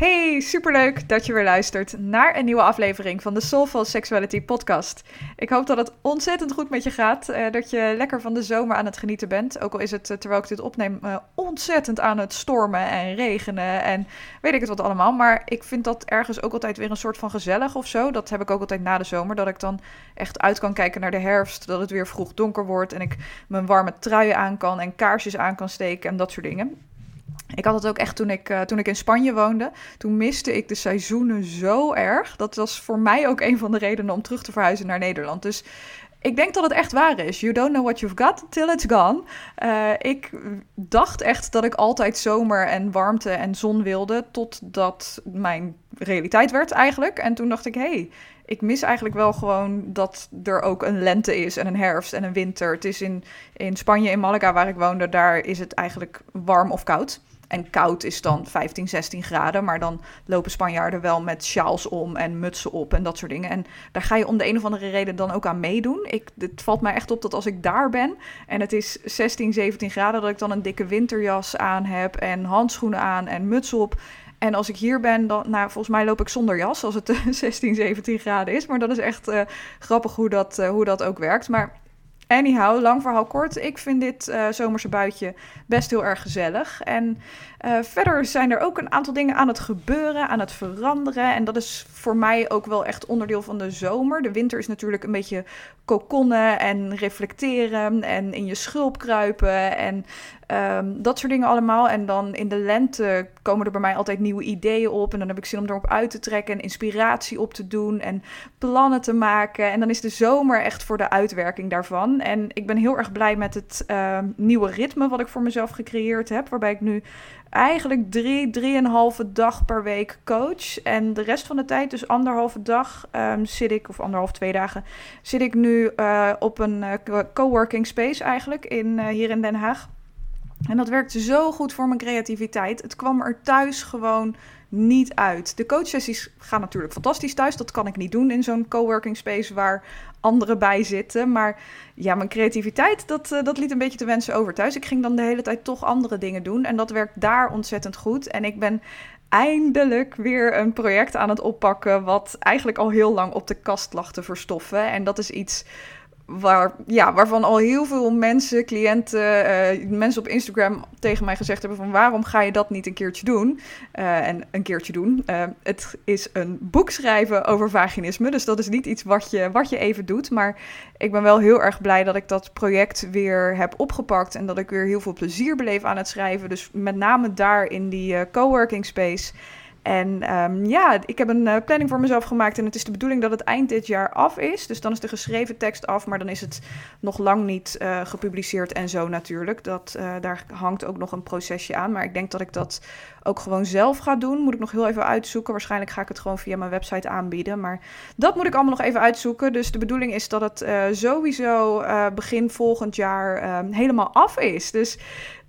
Hey, superleuk dat je weer luistert naar een nieuwe aflevering van de Soulful Sexuality podcast. Ik hoop dat het ontzettend goed met je gaat, eh, dat je lekker van de zomer aan het genieten bent. Ook al is het, eh, terwijl ik dit opneem, eh, ontzettend aan het stormen en regenen en weet ik het wat allemaal. Maar ik vind dat ergens ook altijd weer een soort van gezellig of zo. Dat heb ik ook altijd na de zomer, dat ik dan echt uit kan kijken naar de herfst, dat het weer vroeg donker wordt en ik mijn warme truien aan kan en kaarsjes aan kan steken en dat soort dingen. Ik had het ook echt toen ik, uh, toen ik in Spanje woonde. Toen miste ik de seizoenen zo erg. Dat was voor mij ook een van de redenen om terug te verhuizen naar Nederland. Dus ik denk dat het echt waar is. You don't know what you've got till it's gone. Uh, ik dacht echt dat ik altijd zomer en warmte en zon wilde. Totdat mijn realiteit werd eigenlijk. En toen dacht ik, hé, hey, ik mis eigenlijk wel gewoon dat er ook een lente is en een herfst en een winter. Het is in, in Spanje, in Malaga waar ik woonde, daar is het eigenlijk warm of koud. En koud is dan 15, 16 graden. Maar dan lopen Spanjaarden wel met sjaals om en mutsen op en dat soort dingen. En daar ga je om de een of andere reden dan ook aan meedoen. Ik, het valt mij echt op dat als ik daar ben en het is 16, 17 graden, dat ik dan een dikke winterjas aan heb en handschoenen aan en muts op. En als ik hier ben, dan, nou, volgens mij loop ik zonder jas als het 16, 17 graden is. Maar dat is echt uh, grappig hoe dat, uh, hoe dat ook werkt. Maar anyhow, lang verhaal kort. Ik vind dit uh, zomerse buitje best heel erg gezellig. En uh, verder zijn er ook een aantal dingen aan het gebeuren, aan het veranderen. En dat is voor mij ook wel echt onderdeel van de zomer. De winter is natuurlijk een beetje kokonnen en reflecteren en in je schulp kruipen en um, dat soort dingen allemaal. En dan in de lente komen er bij mij altijd nieuwe ideeën op. En dan heb ik zin om erop uit te trekken en inspiratie op te doen en plannen te maken. En dan is de zomer echt voor de uitwerking daarvan. En ik ben heel erg blij met het uh, nieuwe ritme wat ik voor mezelf gecreëerd heb. Waarbij ik nu eigenlijk drie, drieënhalve dag per week coach. En de rest van de tijd, dus anderhalve dag, um, zit ik, of anderhalf, twee dagen, zit ik nu uh, op een uh, coworking space eigenlijk in, uh, hier in Den Haag. En dat werkte zo goed voor mijn creativiteit. Het kwam er thuis gewoon niet uit. De coachsessies gaan natuurlijk fantastisch thuis. Dat kan ik niet doen in zo'n coworking space waar anderen bij zitten. Maar ja, mijn creativiteit, dat, uh, dat liet een beetje te wensen over thuis. Ik ging dan de hele tijd toch andere dingen doen. En dat werkt daar ontzettend goed. En ik ben eindelijk weer een project aan het oppakken. wat eigenlijk al heel lang op de kast lag te verstoffen. En dat is iets waar, ja, waarvan al heel veel mensen, cliënten, uh, mensen op Instagram tegen mij gezegd hebben van waarom ga je dat niet een keertje doen? Uh, en een keertje doen. Uh, het is een boek schrijven over vaginisme, dus dat is niet iets wat je, wat je even doet. Maar ik ben wel heel erg blij dat ik dat project weer heb opgepakt en dat ik weer heel veel plezier beleef aan het schrijven. Dus met name daar in die coworking space. En um, ja, ik heb een uh, planning voor mezelf gemaakt en het is de bedoeling dat het eind dit jaar af is. Dus dan is de geschreven tekst af, maar dan is het nog lang niet uh, gepubliceerd en zo natuurlijk. Dat, uh, daar hangt ook nog een procesje aan, maar ik denk dat ik dat ook gewoon zelf ga doen. Moet ik nog heel even uitzoeken. Waarschijnlijk ga ik het gewoon via mijn website aanbieden, maar dat moet ik allemaal nog even uitzoeken. Dus de bedoeling is dat het sowieso begin volgend jaar helemaal af is. Dus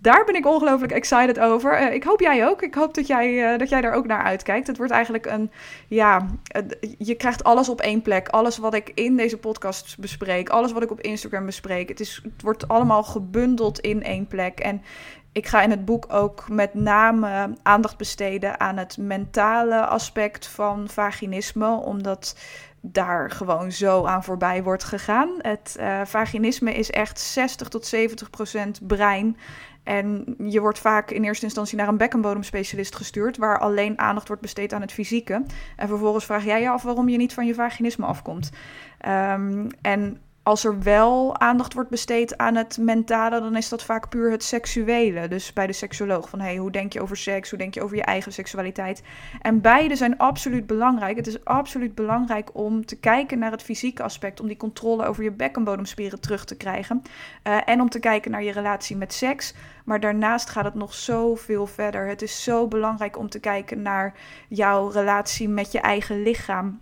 daar ben ik ongelooflijk excited over. Uh, ik hoop jij ook. Ik hoop dat jij, uh, dat jij daar ook naar uitkijkt. Het wordt eigenlijk een, ja, uh, je krijgt alles op één plek. Alles wat ik in deze podcast bespreek, alles wat ik op Instagram bespreek. Het, is, het wordt allemaal gebundeld in één plek. En ik ga in het boek ook met name aandacht besteden aan het mentale aspect van vaginisme, omdat daar gewoon zo aan voorbij wordt gegaan. Het vaginisme is echt 60 tot 70 procent brein en je wordt vaak in eerste instantie naar een bekkenbodemspecialist gestuurd, waar alleen aandacht wordt besteed aan het fysieke. En vervolgens vraag jij je af waarom je niet van je vaginisme afkomt. Um, en als er wel aandacht wordt besteed aan het mentale, dan is dat vaak puur het seksuele. Dus bij de seksoloog van hey, hoe denk je over seks? Hoe denk je over je eigen seksualiteit? En beide zijn absoluut belangrijk. Het is absoluut belangrijk om te kijken naar het fysieke aspect, om die controle over je bekkenbodemspieren terug te krijgen. Uh, en om te kijken naar je relatie met seks. Maar daarnaast gaat het nog zoveel verder. Het is zo belangrijk om te kijken naar jouw relatie met je eigen lichaam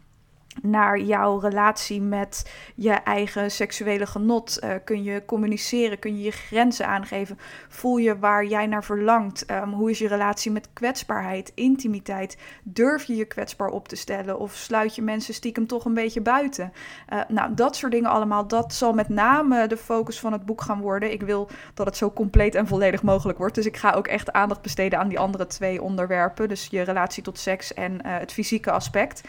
naar jouw relatie met je eigen seksuele genot. Uh, kun je communiceren? Kun je je grenzen aangeven? Voel je waar jij naar verlangt? Um, hoe is je relatie met kwetsbaarheid, intimiteit? Durf je je kwetsbaar op te stellen? Of sluit je mensen stiekem toch een beetje buiten? Uh, nou, dat soort dingen allemaal, dat zal met name de focus van het boek gaan worden. Ik wil dat het zo compleet en volledig mogelijk wordt. Dus ik ga ook echt aandacht besteden aan die andere twee onderwerpen. Dus je relatie tot seks en uh, het fysieke aspect.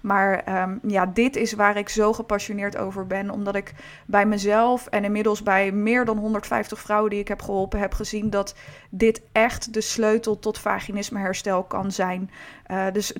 Maar um, ja, dit is waar ik zo gepassioneerd over ben. Omdat ik bij mezelf en inmiddels bij meer dan 150 vrouwen die ik heb geholpen, heb gezien dat dit echt de sleutel tot vaginismeherstel kan zijn. Uh, dus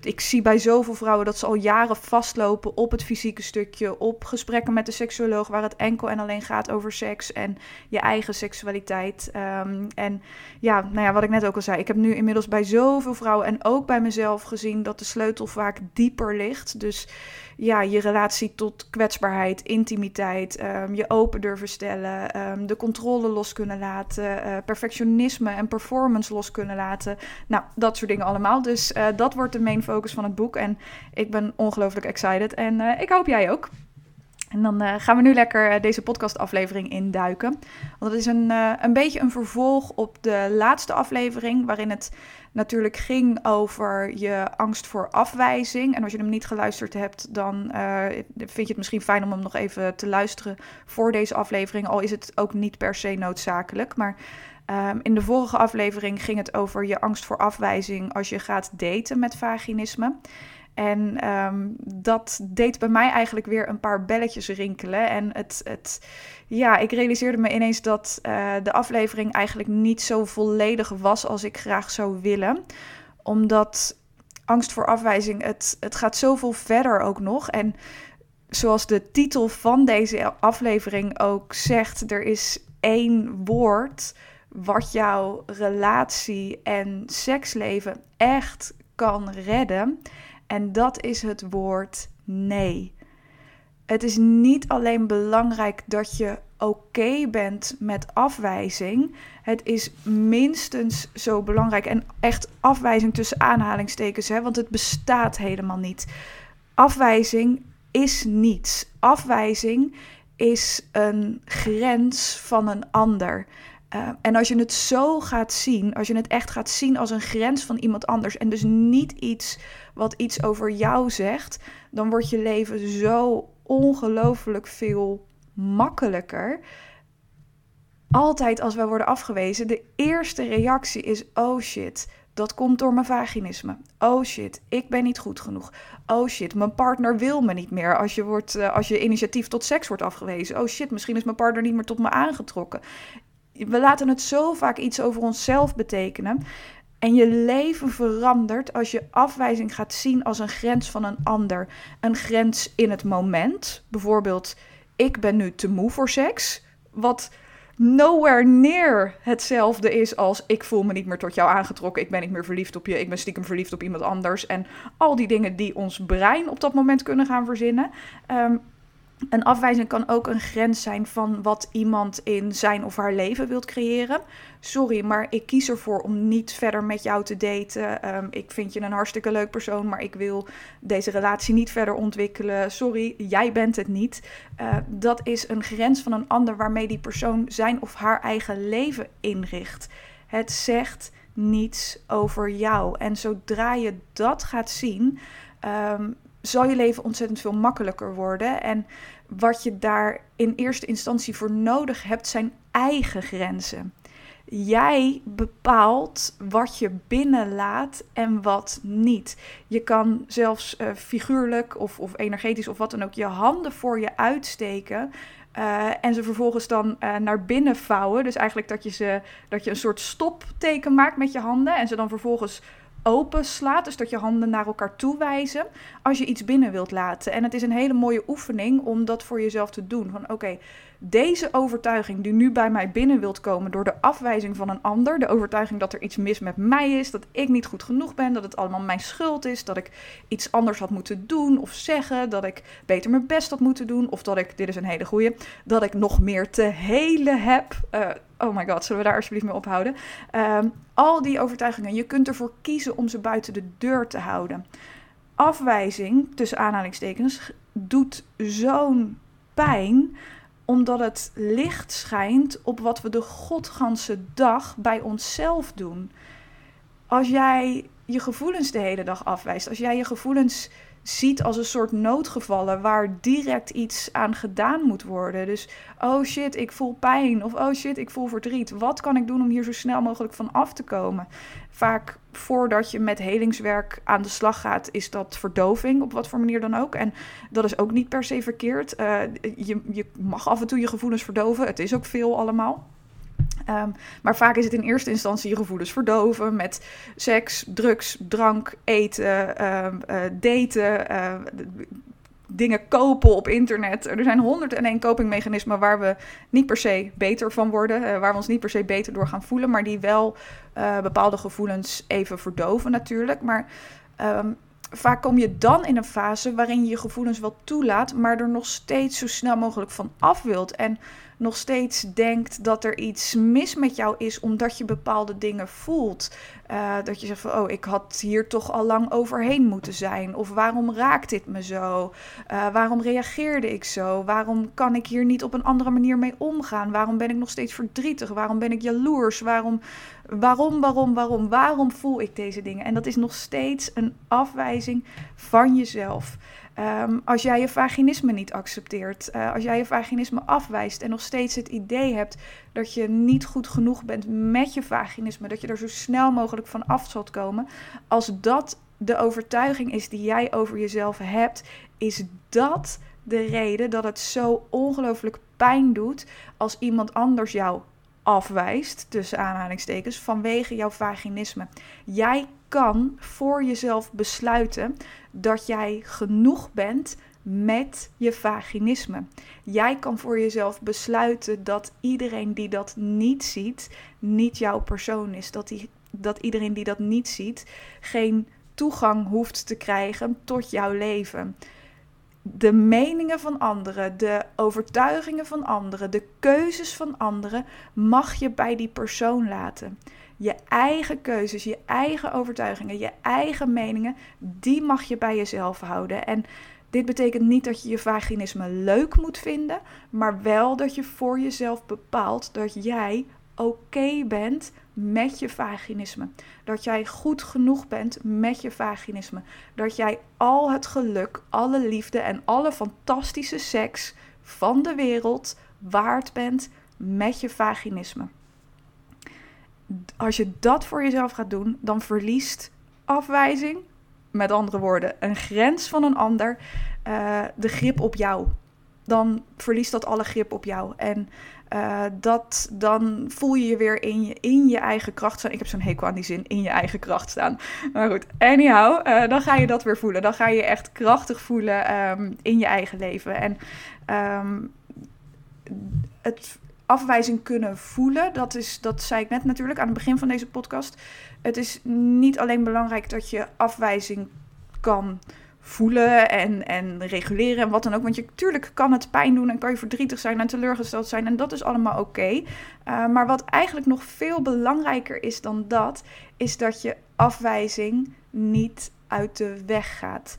ik zie bij zoveel vrouwen dat ze al jaren vastlopen op het fysieke stukje, op gesprekken met de seksuoloog, waar het enkel en alleen gaat over seks en je eigen seksualiteit. Um, en ja, nou ja, wat ik net ook al zei, ik heb nu inmiddels bij zoveel vrouwen en ook bij mezelf gezien dat de sleutel vaak dieper ligt. Dus ja, je relatie tot kwetsbaarheid, intimiteit, um, je open durven stellen, um, de controle los kunnen laten, uh, perfectionisme en performance los kunnen laten. Nou, dat soort dingen allemaal. Dus uh, dat wordt de main focus van het boek. En ik ben ongelooflijk excited. En uh, ik hoop jij ook. En dan uh, gaan we nu lekker deze podcastaflevering induiken. Want het is een, uh, een beetje een vervolg op de laatste aflevering, waarin het natuurlijk ging over je angst voor afwijzing. En als je hem niet geluisterd hebt, dan uh, vind je het misschien fijn om hem nog even te luisteren voor deze aflevering. Al is het ook niet per se noodzakelijk. Maar um, in de vorige aflevering ging het over je angst voor afwijzing als je gaat daten met vaginisme. En um, dat deed bij mij eigenlijk weer een paar belletjes rinkelen. En het, het, ja, ik realiseerde me ineens dat uh, de aflevering eigenlijk niet zo volledig was als ik graag zou willen. Omdat angst voor afwijzing, het, het gaat zoveel verder ook nog. En zoals de titel van deze aflevering ook zegt, er is één woord wat jouw relatie en seksleven echt kan redden. En dat is het woord nee. Het is niet alleen belangrijk dat je oké bent met afwijzing. Het is minstens zo belangrijk. En echt afwijzing tussen aanhalingstekens, hè, want het bestaat helemaal niet. Afwijzing is niets. Afwijzing is een grens van een ander. Uh, en als je het zo gaat zien, als je het echt gaat zien als een grens van iemand anders en dus niet iets wat iets over jou zegt, dan wordt je leven zo ongelooflijk veel makkelijker. Altijd als wij worden afgewezen, de eerste reactie is: oh shit, dat komt door mijn vaginisme. Oh shit, ik ben niet goed genoeg. Oh shit, mijn partner wil me niet meer als je, wordt, uh, als je initiatief tot seks wordt afgewezen. Oh shit, misschien is mijn partner niet meer tot me aangetrokken we laten het zo vaak iets over onszelf betekenen. En je leven verandert als je afwijzing gaat zien als een grens van een ander. Een grens in het moment. Bijvoorbeeld, ik ben nu te moe voor seks. Wat nowhere near hetzelfde is als ik voel me niet meer tot jou aangetrokken. Ik ben niet meer verliefd op je. Ik ben stiekem verliefd op iemand anders. En al die dingen die ons brein op dat moment kunnen gaan verzinnen. Um, een afwijzing kan ook een grens zijn van wat iemand in zijn of haar leven wilt creëren. Sorry, maar ik kies ervoor om niet verder met jou te daten. Um, ik vind je een hartstikke leuk persoon, maar ik wil deze relatie niet verder ontwikkelen. Sorry, jij bent het niet. Uh, dat is een grens van een ander waarmee die persoon zijn of haar eigen leven inricht. Het zegt niets over jou. En zodra je dat gaat zien. Um, zal je leven ontzettend veel makkelijker worden. En wat je daar in eerste instantie voor nodig hebt, zijn eigen grenzen. Jij bepaalt wat je binnenlaat en wat niet. Je kan zelfs uh, figuurlijk of, of energetisch of wat dan ook je handen voor je uitsteken. Uh, en ze vervolgens dan uh, naar binnen vouwen. Dus eigenlijk dat je, ze, dat je een soort stopteken maakt met je handen. En ze dan vervolgens open slaat. Dus dat je handen naar elkaar toe wijzen als je iets binnen wilt laten. En het is een hele mooie oefening om dat voor jezelf te doen. Van oké, deze overtuiging die nu bij mij binnen wilt komen door de afwijzing van een ander, de overtuiging dat er iets mis met mij is, dat ik niet goed genoeg ben, dat het allemaal mijn schuld is, dat ik iets anders had moeten doen of zeggen, dat ik beter mijn best had moeten doen, of dat ik, dit is een hele goeie, dat ik nog meer te helen heb. Uh, oh my god, zullen we daar alsjeblieft mee ophouden? Um, al die overtuigingen, je kunt ervoor kiezen om ze buiten de deur te houden. Afwijzing, tussen aanhalingstekens, doet zo'n pijn omdat het licht schijnt op wat we de godganse dag bij onszelf doen. Als jij je gevoelens de hele dag afwijst, als jij je gevoelens ziet als een soort noodgevallen waar direct iets aan gedaan moet worden. Dus, oh shit, ik voel pijn of oh shit, ik voel verdriet. Wat kan ik doen om hier zo snel mogelijk van af te komen? Vaak voordat je met helingswerk aan de slag gaat, is dat verdoving op wat voor manier dan ook. En dat is ook niet per se verkeerd. Uh, je, je mag af en toe je gevoelens verdoven. Het is ook veel allemaal. Um, maar vaak is het in eerste instantie je gevoelens verdoven met seks, drugs, drank, eten, um, uh, daten, uh, dingen kopen op internet. Er zijn honderd en één waar we niet per se beter van worden, uh, waar we ons niet per se beter door gaan voelen, maar die wel bepaalde gevoelens even verdoven natuurlijk. Maar vaak kom je dan in een fase waarin je je gevoelens wel toelaat, maar er nog steeds zo snel mogelijk van af wilt. En nog steeds denkt dat er iets mis met jou is omdat je bepaalde dingen voelt. Uh, dat je zegt van, oh, ik had hier toch al lang overheen moeten zijn. Of waarom raakt dit me zo? Uh, waarom reageerde ik zo? Waarom kan ik hier niet op een andere manier mee omgaan? Waarom ben ik nog steeds verdrietig? Waarom ben ik jaloers? Waarom, waarom, waarom, waarom? Waarom voel ik deze dingen? En dat is nog steeds een afwijzing van jezelf. Um, als jij je vaginisme niet accepteert, uh, als jij je vaginisme afwijst en nog steeds het idee hebt dat je niet goed genoeg bent met je vaginisme, dat je er zo snel mogelijk van af zult komen, als dat de overtuiging is die jij over jezelf hebt, is dat de reden dat het zo ongelooflijk pijn doet als iemand anders jou afwijst, tussen aanhalingstekens, vanwege jouw vaginisme. Jij kan voor jezelf besluiten dat jij genoeg bent met je vaginisme. Jij kan voor jezelf besluiten dat iedereen die dat niet ziet, niet jouw persoon is. Dat, die, dat iedereen die dat niet ziet, geen toegang hoeft te krijgen tot jouw leven. De meningen van anderen, de overtuigingen van anderen, de keuzes van anderen mag je bij die persoon laten. Je eigen keuzes, je eigen overtuigingen, je eigen meningen, die mag je bij jezelf houden. En dit betekent niet dat je je vaginisme leuk moet vinden, maar wel dat je voor jezelf bepaalt dat jij oké bent met je vaginisme. Dat jij goed genoeg bent met je vaginisme. Dat jij al het geluk, alle liefde en alle fantastische seks van de wereld waard bent met je vaginisme als je dat voor jezelf gaat doen, dan verliest afwijzing, met andere woorden, een grens van een ander, uh, de grip op jou. Dan verliest dat alle grip op jou. En uh, dat, dan voel je je weer in je, in je eigen kracht staan. Ik heb zo'n hekel aan die zin, in je eigen kracht staan. Maar goed, anyhow, uh, dan ga je dat weer voelen. Dan ga je echt krachtig voelen um, in je eigen leven. En um, het afwijzing kunnen voelen. Dat, is, dat zei ik net natuurlijk aan het begin van deze podcast. Het is niet alleen belangrijk dat je afwijzing kan voelen en, en reguleren en wat dan ook. Want je, natuurlijk kan het pijn doen en kan je verdrietig zijn en teleurgesteld zijn. En dat is allemaal oké. Uh, maar wat eigenlijk nog veel belangrijker is dan dat, is dat je afwijzing niet uit de weg gaat.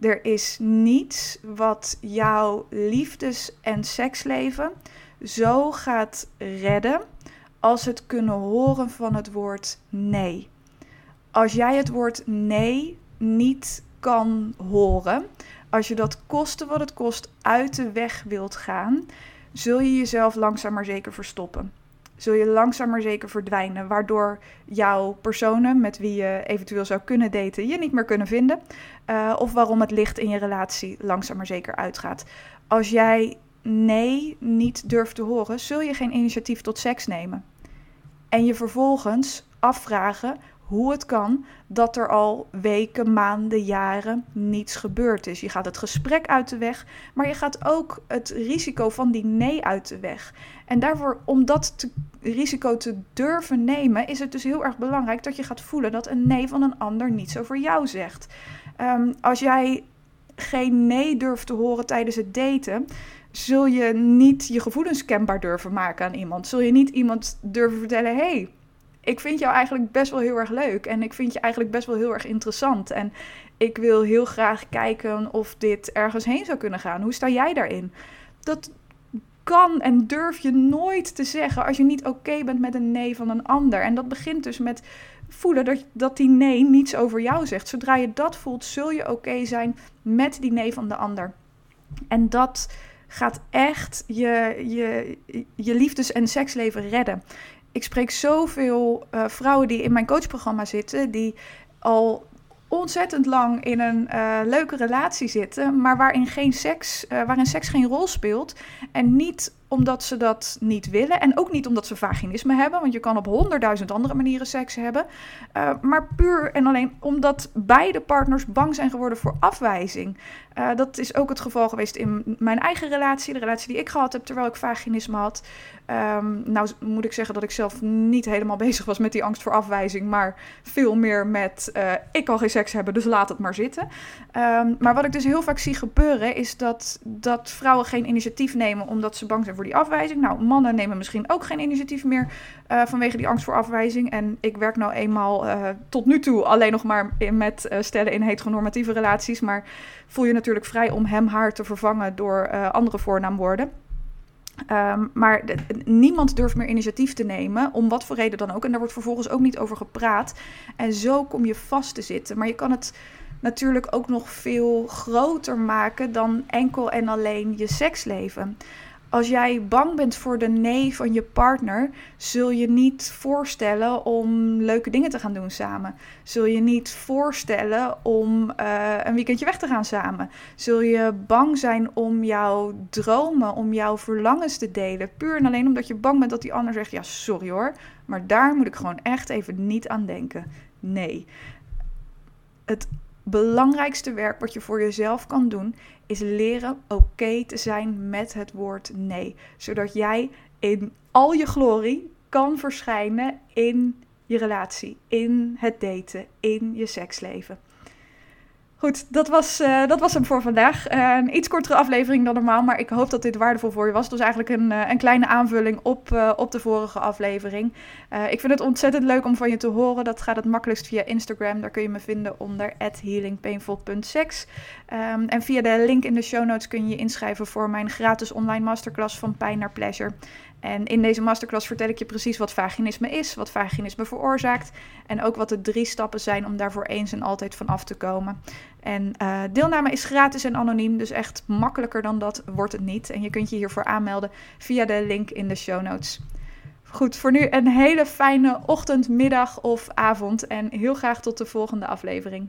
Er is niets wat jouw liefdes- en seksleven zo gaat redden als het kunnen horen van het woord nee. Als jij het woord nee niet kan horen, als je dat koste wat het kost uit de weg wilt gaan, zul je jezelf langzaam maar zeker verstoppen. Zul je langzaam maar zeker verdwijnen, waardoor jouw personen met wie je eventueel zou kunnen daten je niet meer kunnen vinden. Uh, of waarom het licht in je relatie langzaam maar zeker uitgaat. Als jij nee niet durft te horen, zul je geen initiatief tot seks nemen. En je vervolgens afvragen hoe het kan dat er al weken, maanden, jaren niets gebeurd is. Je gaat het gesprek uit de weg, maar je gaat ook het risico van die nee uit de weg. En daarvoor, om dat risico te durven nemen, is het dus heel erg belangrijk dat je gaat voelen dat een nee van een ander niets over jou zegt. Ehm, als jij geen nee durft te horen tijdens het daten, zul je niet je gevoelens kenbaar durven maken aan iemand. Zul je niet iemand durven vertellen: hey, ik vind jou eigenlijk best wel heel erg leuk. En ik vind je eigenlijk best wel heel erg interessant. En ik wil heel graag kijken of dit ergens heen zou kunnen gaan. Hoe sta jij daarin? Dat kan en durf je nooit te zeggen als je niet oké bent met een nee van een ander. En dat begint dus met voelen dat, dat die nee niets over jou zegt. Zodra je dat voelt, zul je oké zijn met die nee van de ander. En dat gaat echt je, je, je liefdes- en seksleven redden. Ik spreek zoveel uh, vrouwen die in mijn coachprogramma zitten, die al ontzettend lang in een uh, leuke relatie zitten, maar waarin, geen seks, uh, waarin seks geen rol speelt. En niet omdat ze dat niet willen. En ook niet omdat ze vaginisme hebben. Want je kan op honderdduizend andere manieren seks hebben. Uh, maar puur en alleen omdat beide partners bang zijn geworden voor afwijzing. Uh, dat is ook het geval geweest in mijn eigen relatie. De relatie die ik gehad heb terwijl ik vaginisme had. Um, nou moet ik zeggen dat ik zelf niet helemaal bezig was met die angst voor afwijzing. Maar veel meer met uh, ik kan geen seks hebben, dus laat het maar zitten. Um, maar wat ik dus heel vaak zie gebeuren is dat, dat vrouwen geen initiatief nemen omdat ze bang zijn die afwijzing. Nou, mannen nemen misschien ook geen initiatief meer uh, vanwege die angst voor afwijzing. En ik werk nou eenmaal uh, tot nu toe alleen nog maar met uh, stellen in heteronormatieve relaties. Maar voel je natuurlijk vrij om hem, haar te vervangen door andere voornaamwoorden. Um, maar niemand durft meer initiatief te nemen, om wat voor reden dan ook. En daar wordt vervolgens ook niet over gepraat. En zo kom je vast te zitten. Maar je kan het natuurlijk ook nog veel groter maken dan enkel en alleen je seksleven. Als jij bang bent voor de nee van je partner, zul je niet voorstellen om leuke dingen te gaan doen samen. Zul je niet voorstellen om uh, een weekendje weg te gaan samen. Zul je bang zijn om jouw dromen, om jouw verlangens te delen. Puur en alleen omdat je bang bent dat die ander zegt: Ja, sorry hoor, maar daar moet ik gewoon echt even niet aan denken. Nee. Het belangrijkste werk wat je voor jezelf kan doen, is leren oké te zijn met het woord nee. Zodat jij in al je glorie kan verschijnen in je relatie, in het daten, in je seksleven. Goed, dat was, uh, dat was hem voor vandaag. Uh, een iets kortere aflevering dan normaal, maar ik hoop dat dit waardevol voor je was. Was eigenlijk een, uh, een kleine aanvulling op, op de vorige aflevering. ik vind het ontzettend leuk om van je te horen. Dat gaat het makkelijkst via Instagram. Daar kun je me vinden onder healingpainful.sex. Um, en via de link in de show notes kun je je inschrijven voor mijn gratis online masterclass van pijn naar pleasure. En in deze masterclass vertel ik je precies wat vaginisme is, wat vaginisme veroorzaakt en ook wat de drie stappen zijn om daarvoor eens en altijd van af te komen. En uh, deelname is gratis en anoniem, dus echt makkelijker dan dat wordt het niet. En je kunt je hiervoor aanmelden via de link in de show notes. Goed, voor nu een hele fijne ochtend, middag of avond en heel graag tot de volgende aflevering.